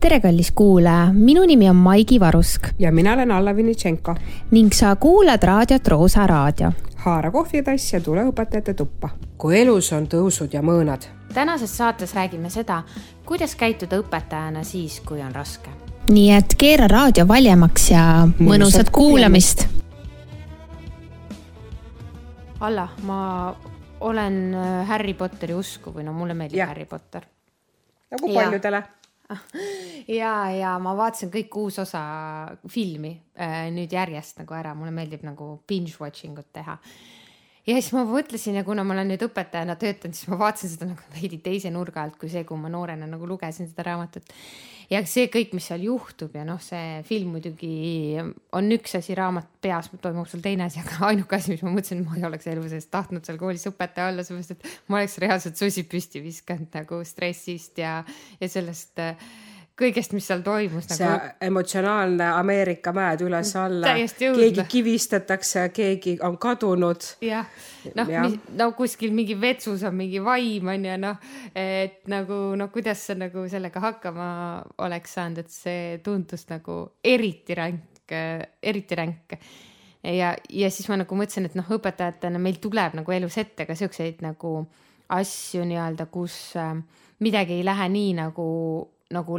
tere, kallis kuulaja, minu nimi on Maigi Varusk ja mina olen Alla Vinitšenko. ning sa kuulad raadiot Roosa Raadio. haara kohvitass ja tule õpetajate tuppa. kui elus on tõusud ja mõõnad. tänases saates räägime seda, kuidas käituda õpetajana siis, kui on raske. nii et keera raadio valjemaks ja mõnusat kuulamist. Alla, ma olen äh, Harry Potteri usku või no mulle meeldib ja. Harry Potter. nagu paljudele ja, ja ma vaatasin kõik kuus osa filmi äh, nüüd järjest nagu ära, mulle meeldib nagu binge watching ut teha. Ja siis ma mõtlesin ja kuna ma olen nüüd õpetajana töötanud, siis ma vaatasin seda nagu veidi teise nurga alt kui see, kui ma noorena nagu lugesin seda raamatut. ja see kõik, mis seal juhtub ja noh, see film muidugi on üks asi, raamat peas toimub seal teine asi, aga ainuke asi, mis ma mõtlesin, ma ei oleks elu sees tahtnud seal koolis õpetaja olla, sellepärast et ma oleks reaalselt susi püsti viskanud nagu stressist ja, ja sellest äh, kõigest, mis seal toimus see nagu. emotsionaalne Ameerika mäed üles-alla, keegi kivistatakse, keegi on kadunud. jah, noh ja., no kuskil mingi vetsus on mingi vaim on ju noh, et nagu noh, kuidas sa nagu sellega hakkama oleks saanud, et see tundus nagu eriti ränk, eriti ränk ja, ja siis ma nagu mõtlesin, et noh, õpetajatena meil tuleb nagu elus ette ka siukseid nagu asju nii-öelda, kus äh, midagi ei lähe nii nagu, nagu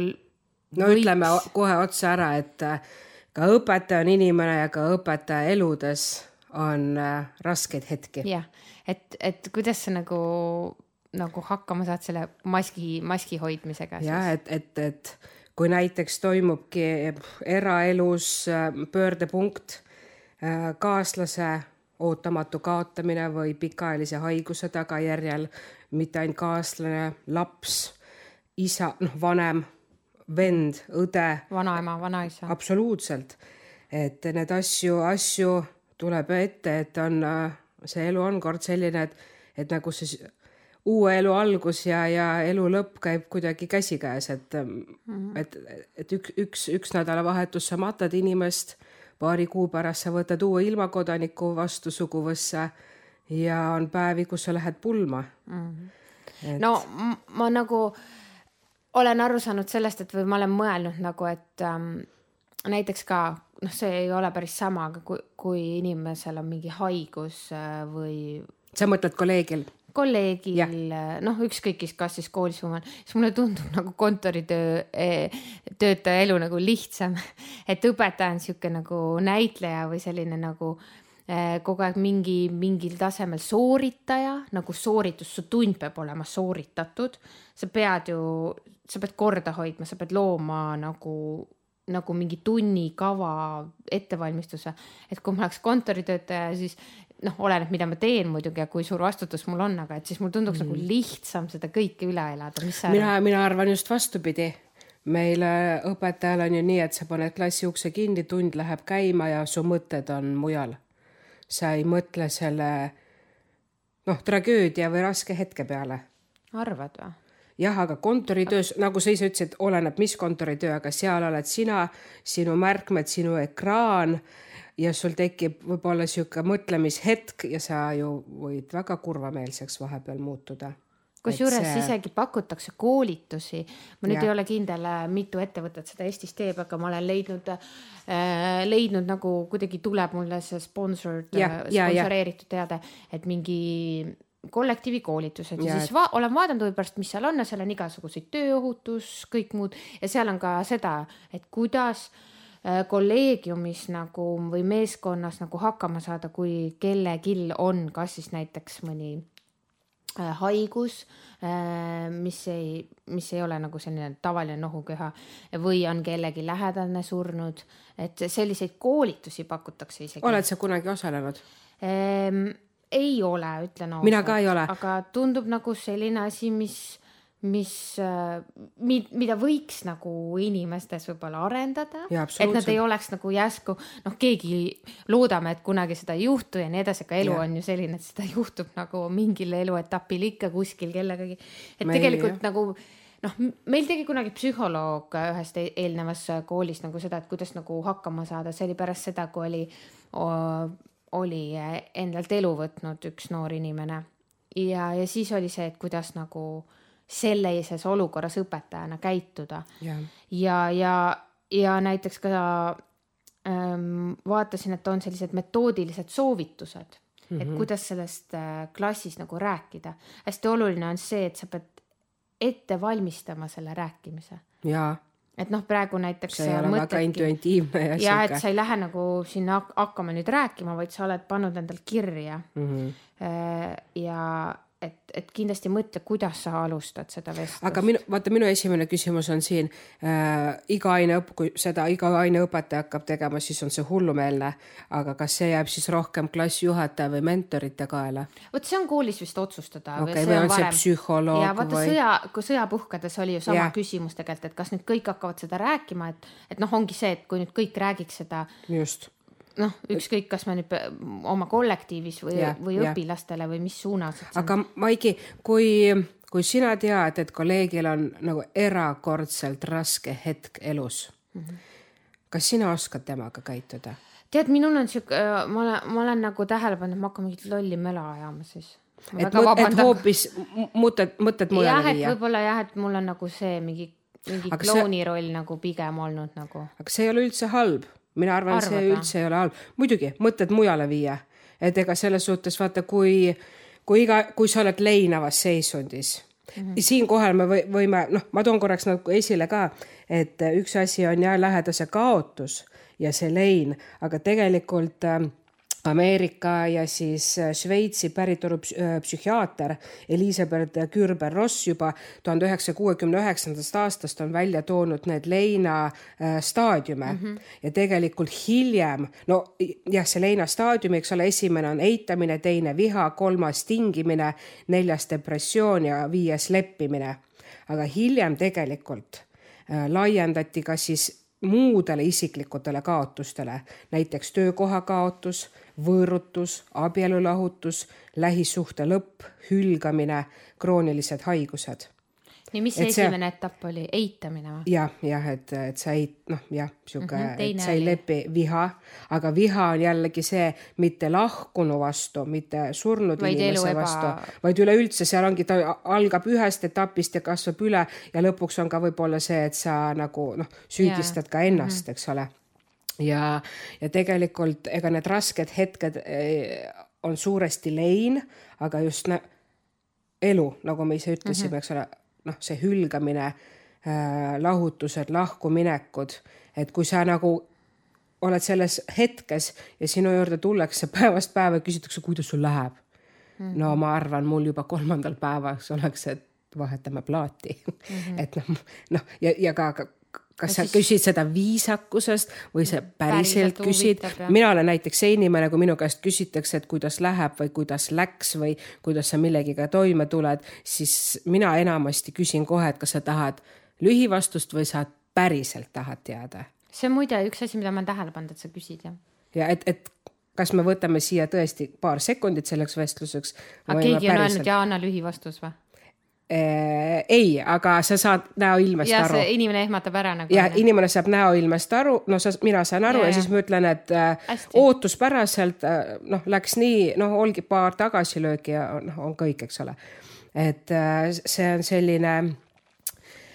no võiks. ütleme kohe otsa ära, et äh, ka õpetaja on inimene ja ka õpetaja eludes on äh, raskeid hetki. jah, et, et kuidas sa nagu, nagu hakkama saad selle maski, maski hoidmisega? jah, et, et, et kui näiteks toimubki eraelus äh, pöördepunkt, kaaslase ootamatu kaotamine või pikaajalise haiguse tagajärjel, mitte ainult kaaslane, laps, isa, noh, vanem vend, õde. vanaema, vanaisa. absoluutselt, et need asju, asju tuleb ette, et on, see elu on kord selline, et, et nagu see uue elu algus ja, ja elu lõpp käib kuidagi käsikäes, et mm, -hmm. et, et üks, üks, üks nädalavahetus sa matad inimest, paari kuu pärast sa võtad uue ilmakodaniku vastu suguvõssa ja on päevi, kus sa lähed pulma mm. -hmm. Et... no ma nagu äh, olen aru saanud sellest, et või ma olen mõelnud nagu, et ähm, näiteks ka noh, see ei ole päris sama, aga kui, kui inimesel on mingi haigus äh, või. sa mõtled kolleegil? kolleegil, äh, noh, ükskõik, kas siis koolis või mujal, siis mulle tundub nagu kontoritöö eh,, töötaja elu nagu lihtsam. et õpetaja on sihuke nagu näitleja või selline nagu eh, kogu aeg mingi, mingil tasemel sooritaja, nagu sooritus, su tund peab olema sooritatud. sa pead ju sa pead korda hoidma, sa pead looma nagu, nagu mingi tunnikava ettevalmistuse. et kui ma oleks kontoritöötaja, siis noh, oleneb, mida ma teen muidugi ja kui suur vastutus mul on, aga et siis mul tunduks nagu mm. nagu lihtsam seda kõike üle elada, mis sa mina, mina arvan just vastupidi meil õpetajal on ju nii, et sa paned klassi ukse kinni, tund läheb käima ja su mõtted on mujal. Sa ei mõtle selle noh, tragöödia või raske hetke peale. arvad või? jah, aga kontoritöös, nagu sa ise ütlesid, oleneb, mis kontoritöö, aga seal oled sina, sinu märkmed, sinu ekraan ja sul tekib võib-olla sihuke mõtlemishetk ja sa ju võid väga kurvameelseks vahepeal muutuda kusjuures see... isegi pakutakse koolitusi, ma nüüd ja. ei ole kindel, mitu ettevõtet seda Eestis teeb, aga ma olen leidnud äh,, leidnud nagu kuidagi tuleb mulle see sponsored, sponsoreeritud teade, et mingi kollektiivi koolitused ja, ja siis va olen vaadanud võib-olla, mis seal on ja seal on igasuguseid tööohutus, kõik muud. Ja seal on ka seda, et kuidas äh, kolleegiumis nagu või meeskonnas nagu hakkama saada, kui kellelgi on, kas siis näiteks mõni äh, haigus äh,, mis ei, mis ei ole nagu selline tavaline nohuköha või on kellegi lähedane surnud, et selliseid koolitusi pakutakse isegi. oled sa kunagi osalenud ehm,? ei ole, ütlen ausalt. mina ka ei ole. aga tundub nagu selline asi, mis, mis, äh, mida võiks nagu inimestes võib-olla arendada. et nad ei oleks nagu järsku, noh, keegi loodame, et kunagi seda ei juhtu ja nii edasi, aga elu ja. on ju selline, et seda juhtub nagu mingil eluetapil ikka kuskil kellegagi. et Meil, tegelikult jah. nagu noh, meil tegi kunagi psühholoog ühes eelnevas koolis nagu seda, et kuidas nagu hakkama saada, see oli pärast seda, kui oli oli endalt elu võtnud üks noor inimene. ja, ja siis oli see, et kuidas nagu sellises olukorras õpetajana käituda. ja, ja, ja, ja näiteks ka ähm, vaatasin, et on sellised metoodilised soovitused mm, -hmm. et Mhm. kuidas sellest äh, klassis nagu rääkida. hästi oluline on see, et sa pead ette valmistama selle rääkimise. ja et noh, praegu näiteks see ei ole väga intuitiivne ja ja et sihuke sa ei lähe nagu sinna hak- hakkama nüüd rääkima, vaid sa oled pannud endal kirja mm. -hmm. Ja et, et kindlasti mõtle, kuidas sa alustad seda vestlust. aga minu, vaata, minu esimene küsimus on siin äh,. iga aine kui seda iga aineõpetaja hakkab tegema, siis on see hullumeelne. aga kas see jääb siis rohkem klassijuhataja või mentorite kaela? vot see on koolis vist otsustada. okei, või on see psühholoog ja vaata või? sõja, kui sõja puhkedes oli ju sama yeah. küsimus tegelikult, et kas nüüd kõik hakkavad seda rääkima, et, et noh, ongi see, et kui nüüd kõik räägiks seda just noh, ükskõik, kas me nüüd oma kollektiivis või Jah, või jah. õpilastele või mis suunas. aga Maigi, kui, kui sina tead, et kolleegil on nagu erakordselt raske hetk elus mm, -hmm. kas sina oskad temaga käituda? tead, minul on sihuke, ma olen, ma olen nagu tähele pannud, et ma hakkan mingit lolli möla ajama siis. et, mõt, et hoopis mõtted, mõtted jah, mujale et viia? võib-olla jah, et mul on nagu see mingi, mingi Aga see- roll nagu pigem olnud nagu. aga see ei ole üldse halb, mina arvan, see üldse ei ole halb, muidugi mõtted mujale viia, et ega selles suhtes vaata, kui, kui iga, kui sa oled leinavas seisundis mm -hmm. siinkohal me või, võime, noh, ma toon korraks nagu esile ka, et üks asi on jah, lähedase kaotus ja see lein, aga tegelikult äh, Ameerika ja siis äh, Šveitsi päritolu äh, psühhiaater Elizabeth Kürber-Ross juba tuhande üheksasaja kuuekümne üheksandast aastast on välja toonud need leina äh, staadiume mm -hmm. ja tegelikult hiljem, no jah, see leina staadium, eks ole, esimene on eitamine, teine viha, kolmas tingimine, neljas depressioon ja viies leppimine. aga hiljem tegelikult laiendati ka siis muudele isiklikutele kaotustele, näiteks töökoha kaotus, võõrutus, abielulahutus, lähisuhte lõpp, hülgamine, kroonilised haigused. nii, mis see Et see- esimene etapp oli, eitamine või? jah, jah, et, et sa ei noh, jah, sihuke mm, -hmm, et sa ei lepi viha, aga viha on jällegi see mitte lahkunu vastu, mitte surnud Vaid inimese eba- vastu, vaid üleüldse seal ongi, ta algab ühest etapist ja kasvab üle ja lõpuks on ka võib-olla see, et sa nagu noh, süüdistad ka ennast mm, -hmm. eks ole ja, ja tegelikult ega need rasked hetked eh, on suuresti lein, aga just nä- elu, nagu me ise ütlesime mm, -hmm. eks ole, noh, see hülgamine äh,, lahutused, lahkuminekud, et kui sa nagu oled selles hetkes ja sinu juurde tullakse päevast päeva ja küsitakse, kuidas sul läheb mm. -hmm. no ma arvan, mul juba kolmandal päevaks oleks, et vahetame plaati mm. -hmm. et noh, noh ja, ja ka, ka kas sa siis- küsid seda viisakusest või sa päriselt Päriselt küsid mina olen näiteks see inimene, kui minu käest küsitakse, et kuidas läheb või kuidas läks või kuidas sa millegiga toime tuled, siis mina enamasti küsin kohe, et kas sa tahad lühivastust või sa päriselt tahad teada. see on muide üks asi, mida ma olen tähele pannud, et sa küsid jah. ja et, et kas me võtame siia tõesti paar sekundit selleks vestluseks. aga keegi on öelnud ja anna lühivastus või? äh,. ei, aga sa saad näoilmest ja aru inimene ehmatab ära nagu. ja inimene saab näoilmest aru, no sa, mina saan aru ja, Ja, ja siis ma ütlen, et äh, Hästi. ootuspäraselt äh, noh, läks nii, noh, olgi paar tagasilööki ja noh, on kõik, eks ole. et see on selline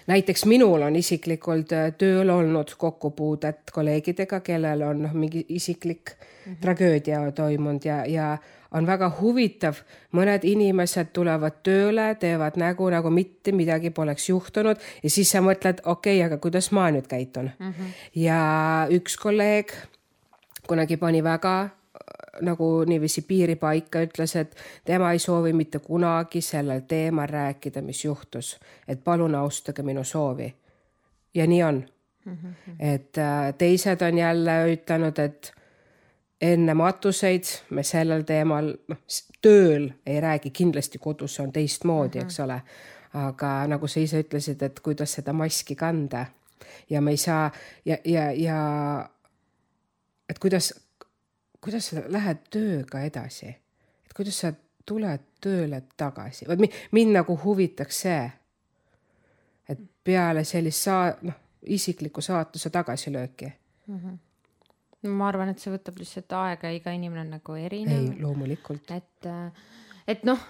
näiteks minul on isiklikult tööl olnud kokkupuudet kolleegidega, kellel on noh, mingi isiklik mm -hmm. tragöödia toimunud ja, ja on väga huvitav, mõned inimesed tulevad tööle, teevad nägu, nagu mitte midagi poleks juhtunud ja siis sa mõtled, okei okay,, aga kuidas ma nüüd käitun mm. -hmm. ja üks kolleeg kunagi pani väga äh, nagu niiviisi piiri paika, ütles, et tema ei soovi mitte kunagi sellel teemal rääkida, mis juhtus, et palun austage minu soovi. ja nii on mm. -hmm. et äh, teised on jälle ütelnud, et enne matuseid me sellel teemal, noh, tööl ei räägi, kindlasti kodus on teistmoodi mm, -hmm. eks ole. aga nagu sa ise ütlesid, et kuidas seda maski kanda ja me ei saa ja, ja, ja et kuidas, kuidas sa lähed tööga edasi, et kuidas sa tuled tööle tagasi, mi- mind nagu huvitaks see, et peale sellist saa-, noh, isikliku saatuse tagasilööki. Ma arvan, et see võtab lihtsalt aega, iga inimene on nagu ei erinev,, loomulikult. et, et noh,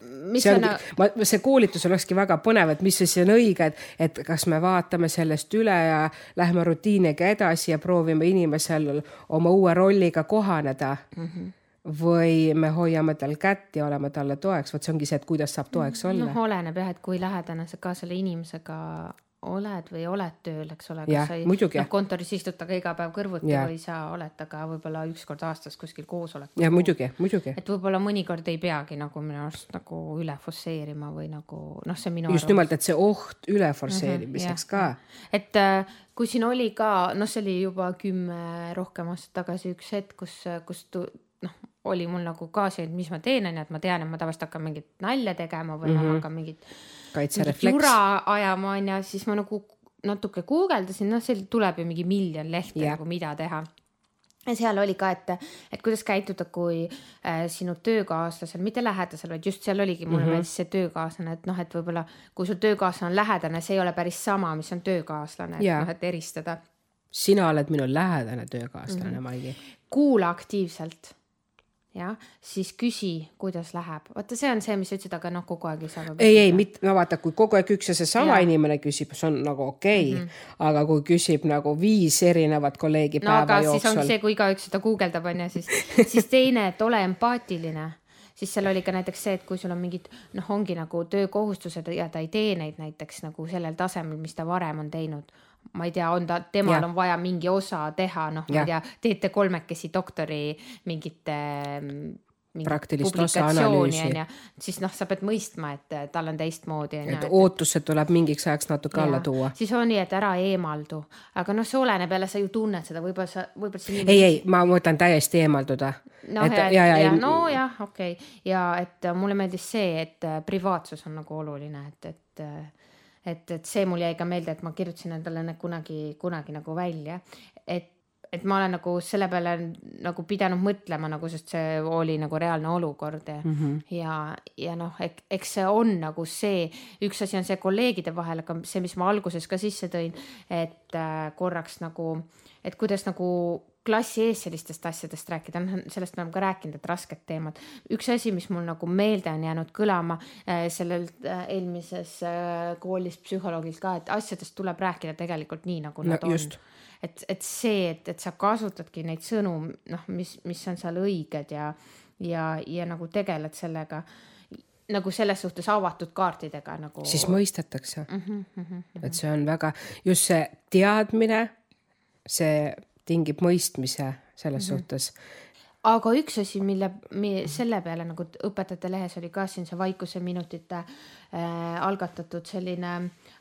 see ongi, ma, see koolitus olekski väga põnev, et mis siis on õige, et, et kas me vaatame sellest üle ja lähme rutiiniga edasi ja proovime inimesel oma uue rolliga kohaneda mm. -hmm või me hoiame tal kätt ja oleme talle toeks, vot see ongi see, et kuidas saab toeks olla. noh, oleneb jah, et kui lähedane sa ka selle inimesega oled või oled tööl, eks ole, kas sa ei noh, kontoris istud temaga iga päev kõrvuti ja. või sa oled temaga võib-olla üks kord aastas kuskil koosolekul. ja muidugi, muidugi. et võib-olla mõnikord ei peagi nagu minu arust nagu üle forsseerima või nagu noh, see on minu. just nimelt, et see oht üle forsseerimiseks mm -hmm, ka. et äh, kui siin oli ka, noh, see oli juba kümme rohkem aastat tagasi üks hetk, kus, kus noh, oli mul nagu ka see, et mis ma teen, onju, et ma tean, et ma tavaliselt hakkan mingit nalja tegema või mm -hmm. ma mhm. hakkan mingit. Jura ajama onju, siis ma nagu natuke guugeldasin, noh, seal tuleb ju mingi miljon lehte yeah. nagu mida teha ja seal oli ka, et, et kuidas käituda, kui äh, sinu töökaaslasel, mitte lähedasel, vaid just seal oligi, mulle mm -hmm. meeldis see töökaaslane, et noh, et võib-olla kui su töökaaslane on lähedane, see ei ole päris sama, mis on töökaaslane et noh, et eristada. sina oled minu lähedane töökaaslane mm, -hmm. Maigi. kuula aktiivselt jah, siis küsi, kuidas läheb. vaata, see on see, mis sa ütlesid, aga noh, kogu aeg ei saa. ei, ei, mitte, no vaata, kui kogu aeg üks ja seesama inimene küsib, see on nagu okei okay, mm, -hmm. aga kui küsib nagu viis erinevat kolleegi no, päeva jooksul. siis ongi see, kui igaüks seda guugeldab, onju, siis, siis teine, et ole empaatiline siis seal oli ka näiteks see, et kui sul on mingid noh, ongi nagu töökohustused ja ta ei tee neid näiteks nagu sellel tasemel, mis ta varem on teinud ma ei tea, on ta, temal ja. on vaja mingi osa teha, noh, ma ei tea, teete kolmekesi doktori mingite mm, praktilist osa analüüsi. siis noh, sa pead mõistma, et tal on teistmoodi. et ootused tuleb mingiks ajaks natuke alla tuua. siis on nii, et ära eemaldu, aga noh, see oleneb jälle, sa ju tunned seda, võib-olla sa, võib-olla see inimene. ei, ei, ma mõtlen täiesti eemalduda. noh, ja, ja, ja, ja nojah, okei okay. ja et mulle meeldis see, et privaatsus on nagu oluline, et, et et, et see mul jäi ka meelde, et ma kirjutasin endale need kunagi, kunagi nagu välja, et et ma olen nagu selle peale nagu pidanud mõtlema nagu, sest see oli nagu reaalne olukord ja mm, -hmm. ja, ja noh, eks see on nagu see, üks asi on see kolleegide vahel, aga see, mis ma alguses ka sisse tõin, et äh, korraks nagu, et kuidas nagu klassi ees sellistest asjadest rääkida, noh sellest me oleme ka rääkinud, et rasked teemad. üks asi, mis mul nagu meelde on jäänud kõlama äh, sellel äh, eelmises äh, koolis psühholoogilt ka, et asjadest tuleb rääkida tegelikult nii, nagu nad no, on. et, et see, et, et sa kasutadki neid sõnu, noh, mis, mis on seal õiged ja, ja, ja nagu tegeled sellega nagu selles suhtes avatud kaartidega nagu. siis mõistetakse mm. -hmm, mm -hmm. et see on väga just see teadmine, see tingib mõistmise selles mm -hmm. suhtes aga üks asi, mille, selle peale nagu õpetajate lehes oli ka siin see vaikuseminutite äh, algatatud selline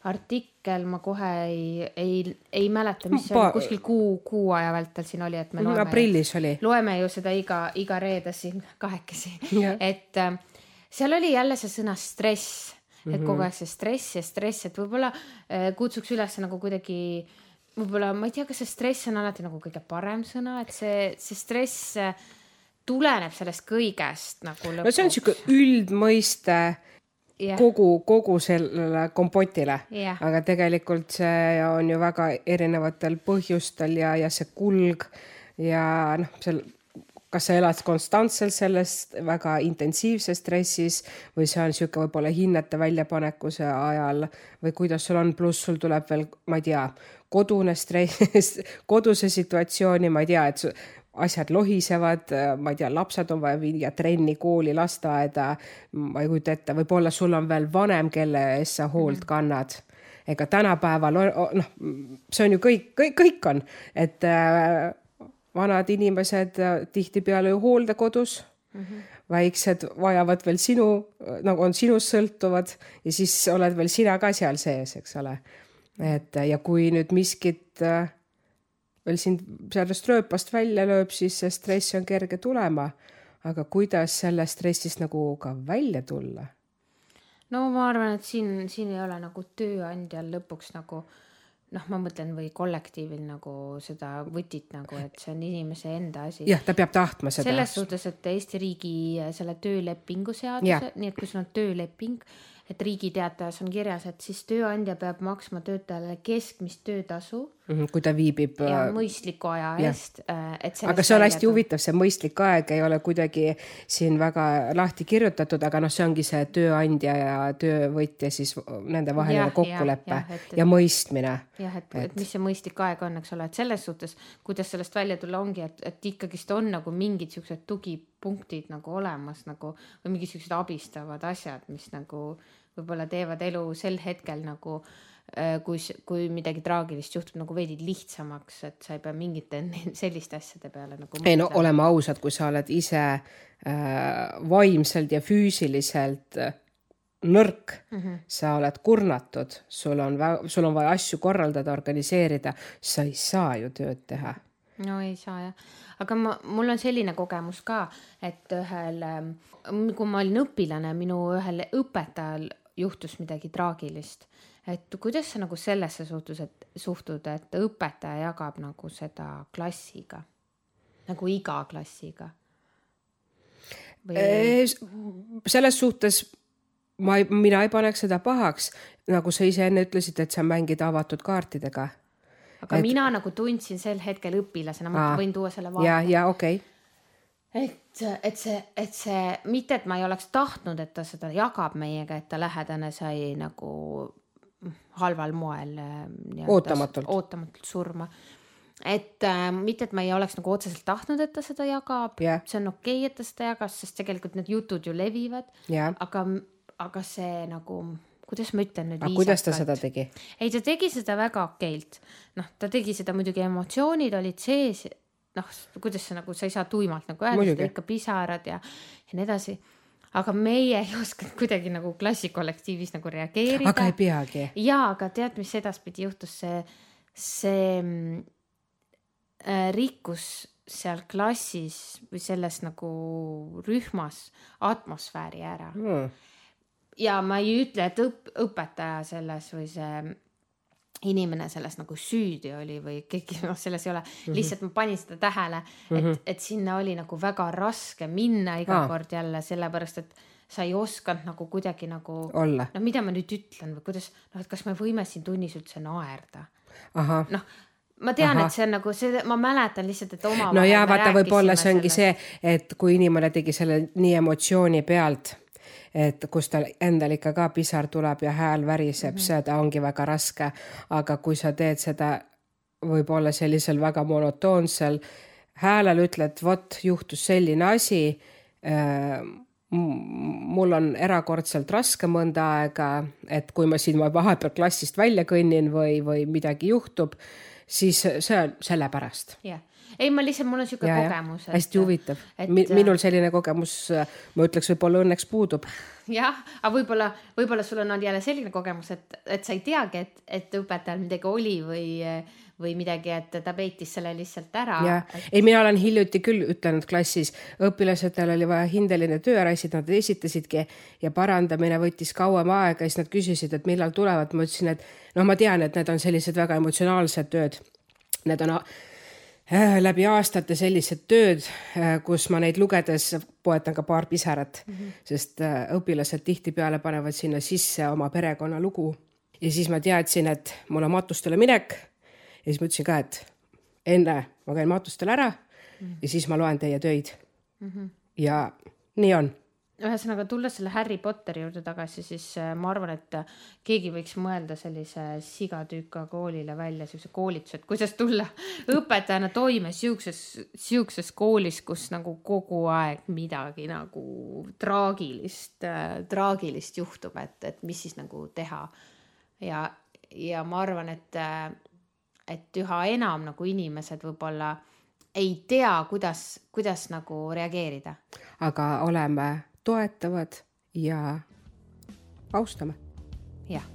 artikkel, ma kohe ei, ei, ei mäleta, mis see pa... kuskil kuu, kuu aja vältel siin oli, et me loeme. aprillis oli. loeme ju seda iga, iga reede siin kahekesi et äh, seal oli jälle see sõna stress, et mm kogu aeg see stress ja stress, et võib-olla äh, kutsuks üles nagu kuidagi äh, võib-olla ma ei tea, kas see stress on alati nagu kõige parem sõna, et see, see stress äh, tuleneb sellest kõigest nagu lõpuks. no see on sihuke üldmõiste yeah. kogu, kogu sellele kompotile yeah., aga tegelikult see on ju väga erinevatel põhjustel ja, ja see kulg ja noh, seal kas sa elad konstantselt selles väga intensiivses stressis või see on niisugune võib-olla hinnete väljapanekuse ajal või kuidas sul on, pluss sul tuleb veel, ma ei tea, kodune stress, koduse situatsiooni, ma ei tea, et asjad lohisevad, ma ei tea, lapsed on vaja viia trenni, kooli, lasteaeda. ma ei kujuta ette, võib-olla sul on veel vanem, kelle eest sa hoolt mhm. kannad. ega tänapäeval noh, see on ju kõik, kõik, kõik on, et äh, vanad inimesed äh, tihtipeale ju hooldekodus mm. -hmm väiksed vajavad veel sinu, nagu on sinust sõltuvad ja siis oled veel sina ka seal sees, eks ole et ja kui nüüd miskit äh, veel sind sellest rööpast välja lööb, siis see stress on kerge tulema. aga kuidas sellest stressist nagu ka välja tulla? no ma arvan, et siin, siin ei ole nagu tööandjal lõpuks nagu noh, ma mõtlen või kollektiivil nagu seda võtit nagu, et see on inimese enda asi. jah, ta peab tahtma seda. selles suhtes, et Eesti riigi selle töölepingu seaduse, nii et kui sul on tööleping et Riigi Teatajas on kirjas, et siis tööandja peab maksma töötajale keskmist töötasu kui ta viibib. ja äh, mõistliku aja eest, äh, et. aga see on hästi huvitav, see mõistlik aeg ei ole kuidagi siin väga lahti kirjutatud, aga noh, see ongi see tööandja ja töövõtja siis nende vaheline kokkulepe ja, ja, ja mõistmine. jah, et, et, mis see mõistlik aeg on, eks ole, et selles suhtes, kuidas sellest välja tulla ongi, et, et ikkagist on nagu mingid siuksed tugipunktid nagu olemas nagu või mingisugused abistavad asjad, mis nagu võib-olla teevad elu sel hetkel nagu äh, Äh, kui, kui midagi traagilist juhtub nagu veidi lihtsamaks, et sa ei pea mingite selliste asjade peale nagu. ei no oleme ausad, kui sa oled ise äh, vaimselt ja füüsiliselt äh, nõrk mm, -hmm. sa oled kurnatud, sul on, sul on vaja asju korraldada, organiseerida, sa ei saa ju tööd teha. no ei saa jah, aga ma, mul on selline kogemus ka, et ühel, ähm, kui ma olin õpilane, minu ühel õpetajal juhtus midagi traagilist et kuidas sa nagu sellesse suhtus, et suhtud, et õpetaja jagab nagu seda klassiga, nagu iga klassiga? Või... selles suhtes ma ei, mina ei paneks seda pahaks, nagu sa ise enne ütlesid, et sa mängid avatud kaartidega. aga et... mina nagu tundsin sel hetkel õpilasena, ma Aa, võin tuua selle vaate. ja, ja okei okay et, et see, et see, mitte et ma ei oleks tahtnud, et ta seda jagab meiega, et ta lähedane sai nagu halval moel. Äh, ootamatult. ootamatult surma. et äh, mitte, et ma ei oleks nagu otseselt tahtnud, et ta seda jagab yeah., see on okei okay,, et ta seda jagas, sest tegelikult need jutud ju levivad yeah., aga, aga see nagu kuidas ma ütlen nüüd viisakalt. kuidas ta seda tegi? ei, ta tegi seda väga okeilt. noh, ta tegi seda muidugi, emotsioonid olid sees, noh, kuidas sa nagu, sa ei saa tuimalt nagu öelda, ikka pisarad ja, ja nii edasi aga meie ei osanud kuidagi nagu klassikollektiivis nagu reageerida. aga ei peagi. ja, aga tead, mis edaspidi juhtus, see, see äh, rikkus seal klassis või selles nagu rühmas atmosfääri ära mm.. ja ma ei ütle, et õp-, õpetaja selles või see inimene selles nagu süüdi oli või keegi noh, selles ei ole mm, -hmm. lihtsalt ma panin seda tähele, et mm, -hmm. et sinna oli nagu väga raske minna iga ah. kord jälle sellepärast, et sa ei osanud nagu kuidagi nagu. noh, mida ma nüüd ütlen või kuidas, noh, et kas me võime siin tunnis üldse naerda. noh ma tean, et see on nagu see, ma mäletan lihtsalt, et omavahel. no ja vaata, võib-olla see ongi sellest. see, et kui inimene tegi selle nii emotsiooni pealt et kus tal endal ikka ka pisar tuleb ja hääl väriseb mm, -hmm. seda ongi väga raske. aga kui sa teed seda võib-olla sellisel väga monotoonsel häälel, ütled, vot juhtus selline asi äh, mul on erakordselt raske mõnda aega, et kui ma siin vahepeal klassist välja kõnnin või, või midagi juhtub, siis see on sellepärast. jah yeah ei, ma lihtsalt, mul on siuke ja, kogemus. hästi huvitav et.... minul selline kogemus, ma ütleks, võib-olla õnneks puudub. jah, aga võib-olla, võib-olla sul on olnud jälle selline kogemus, et, et sa ei teagi, et, et õpetajal midagi oli või või midagi, et ta peitis selle lihtsalt ära. jah, ei, mina olen hiljuti küll ütelnud klassis, õpilastel oli vaja hindeline töörasid, nad esitasidki ja parandamine võttis kauem aega ja siis nad küsisid, et millal tulevad, ma ütlesin, et noh, ma tean, et need on sellised väga emotsionaalsed tööd. Need on Äh, läbi aastate sellised tööd, äh, kus ma neid lugedes poetan ka paar pisarat mm, -hmm. sest äh, õpilased tihtipeale panevad sinna sisse oma perekonnalugu. ja siis ma teadsin, et mul on matustele minek ja siis ma ütlesin ka, et enne ma käin matustel ära mm -hmm. ja siis ma loen teie töid mm. -hmm. ja nii on ühesõnaga, tulles selle Harry Potteri juurde tagasi, siis äh, ma arvan, et äh, keegi võiks mõelda sellise sigatüüka koolile välja siukse koolituse, et kuidas tulla õpetajana toime siukses, siukses koolis, kus nagu kogu aeg midagi nagu traagilist, äh, traagilist juhtub, et, et mis siis nagu teha. ja, ja ma arvan, et, et üha enam nagu inimesed võib-olla ei tea, kuidas, kuidas nagu reageerida. aga oleme toetavad ja austame. jah